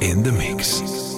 In the mix.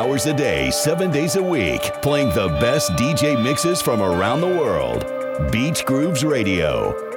Hours a day, 7 days a week, playing the best DJ mixes from around the world. Beach Grooves Radio.